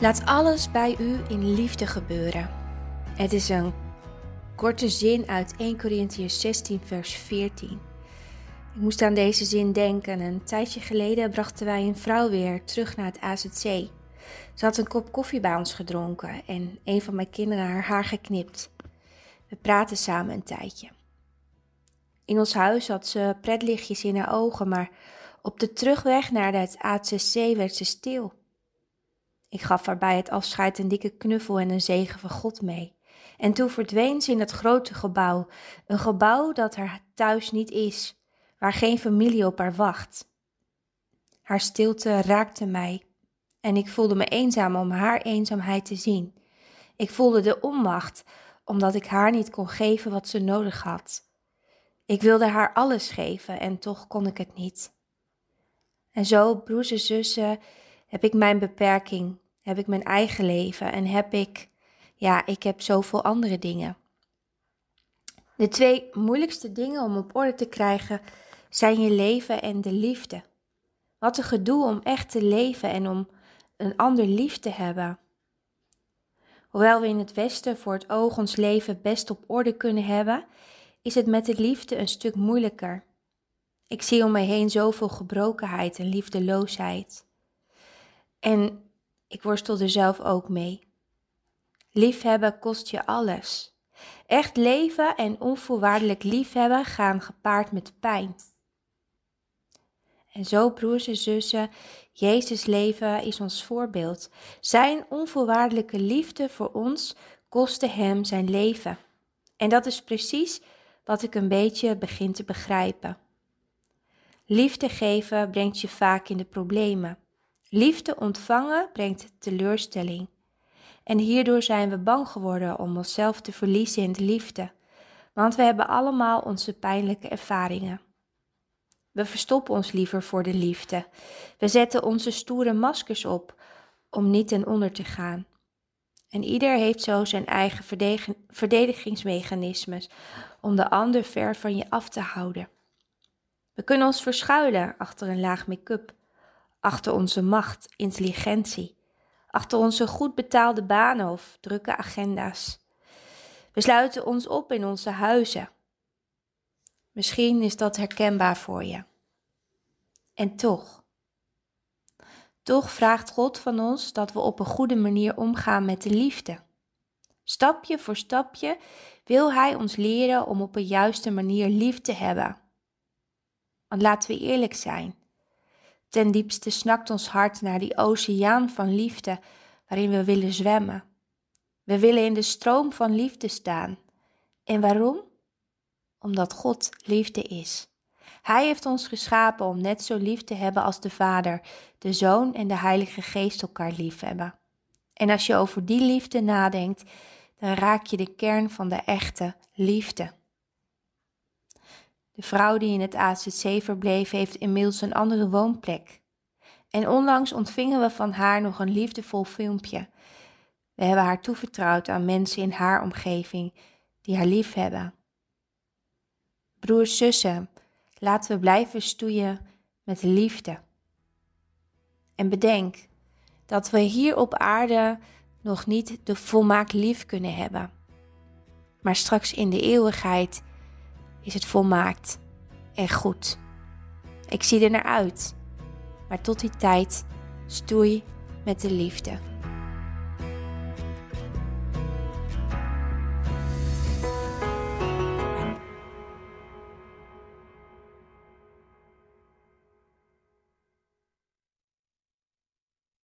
Laat alles bij u in liefde gebeuren. Het is een korte zin uit 1 Corinthians 16, vers 14. Ik moest aan deze zin denken. Een tijdje geleden brachten wij een vrouw weer terug naar het AZC. Ze had een kop koffie bij ons gedronken en een van mijn kinderen haar haar geknipt. We praten samen een tijdje. In ons huis had ze pretlichtjes in haar ogen, maar op de terugweg naar het AZC werd ze stil. Ik gaf haar bij het afscheid een dikke knuffel en een zegen van God mee. En toen verdween ze in het grote gebouw, een gebouw dat haar thuis niet is, waar geen familie op haar wacht. Haar stilte raakte mij en ik voelde me eenzaam om haar eenzaamheid te zien. Ik voelde de onmacht, omdat ik haar niet kon geven wat ze nodig had. Ik wilde haar alles geven en toch kon ik het niet. En zo, broers en zussen, heb ik mijn beperking, heb ik mijn eigen leven en heb ik, ja, ik heb zoveel andere dingen. De twee moeilijkste dingen om op orde te krijgen zijn je leven en de liefde. Wat een gedoe om echt te leven en om een ander lief te hebben. Hoewel we in het Westen voor het oog ons leven best op orde kunnen hebben, is het met de liefde een stuk moeilijker. Ik zie om me heen zoveel gebrokenheid en liefdeloosheid. En ik worstel er zelf ook mee. Liefhebben kost je alles. Echt leven en onvoorwaardelijk liefhebben gaan gepaard met pijn. En zo, broers en zussen, Jezus leven is ons voorbeeld. Zijn onvoorwaardelijke liefde voor ons kostte hem zijn leven. En dat is precies wat ik een beetje begin te begrijpen. Liefde geven brengt je vaak in de problemen. Liefde ontvangen brengt teleurstelling. En hierdoor zijn we bang geworden om onszelf te verliezen in de liefde, want we hebben allemaal onze pijnlijke ervaringen. We verstoppen ons liever voor de liefde. We zetten onze stoere maskers op om niet ten onder te gaan. En ieder heeft zo zijn eigen verdedigingsmechanismes om de ander ver van je af te houden. We kunnen ons verschuilen achter een laag make-up, achter onze macht, intelligentie, achter onze goed betaalde banen of drukke agenda's. We sluiten ons op in onze huizen. Misschien is dat herkenbaar voor je. En toch, toch vraagt God van ons dat we op een goede manier omgaan met de liefde. Stapje voor stapje wil Hij ons leren om op een juiste manier lief te hebben. Want laten we eerlijk zijn. Ten diepste snakt ons hart naar die oceaan van liefde waarin we willen zwemmen. We willen in de stroom van liefde staan. En waarom? Omdat God liefde is. Hij heeft ons geschapen om net zo lief te hebben als de Vader, de Zoon en de Heilige Geest elkaar lief hebben. En als je over die liefde nadenkt, dan raak je de kern van de echte liefde. De vrouw die in het AZC verbleef, heeft inmiddels een andere woonplek. En onlangs ontvingen we van haar nog een liefdevol filmpje. We hebben haar toevertrouwd aan mensen in haar omgeving die haar lief hebben. Broers, zussen, laten we blijven stoeien met liefde. En bedenk dat we hier op aarde nog niet de volmaakt lief kunnen hebben. Maar straks in de eeuwigheid is het volmaakt en goed. Ik zie er naar uit. Maar tot die tijd stoei met de liefde.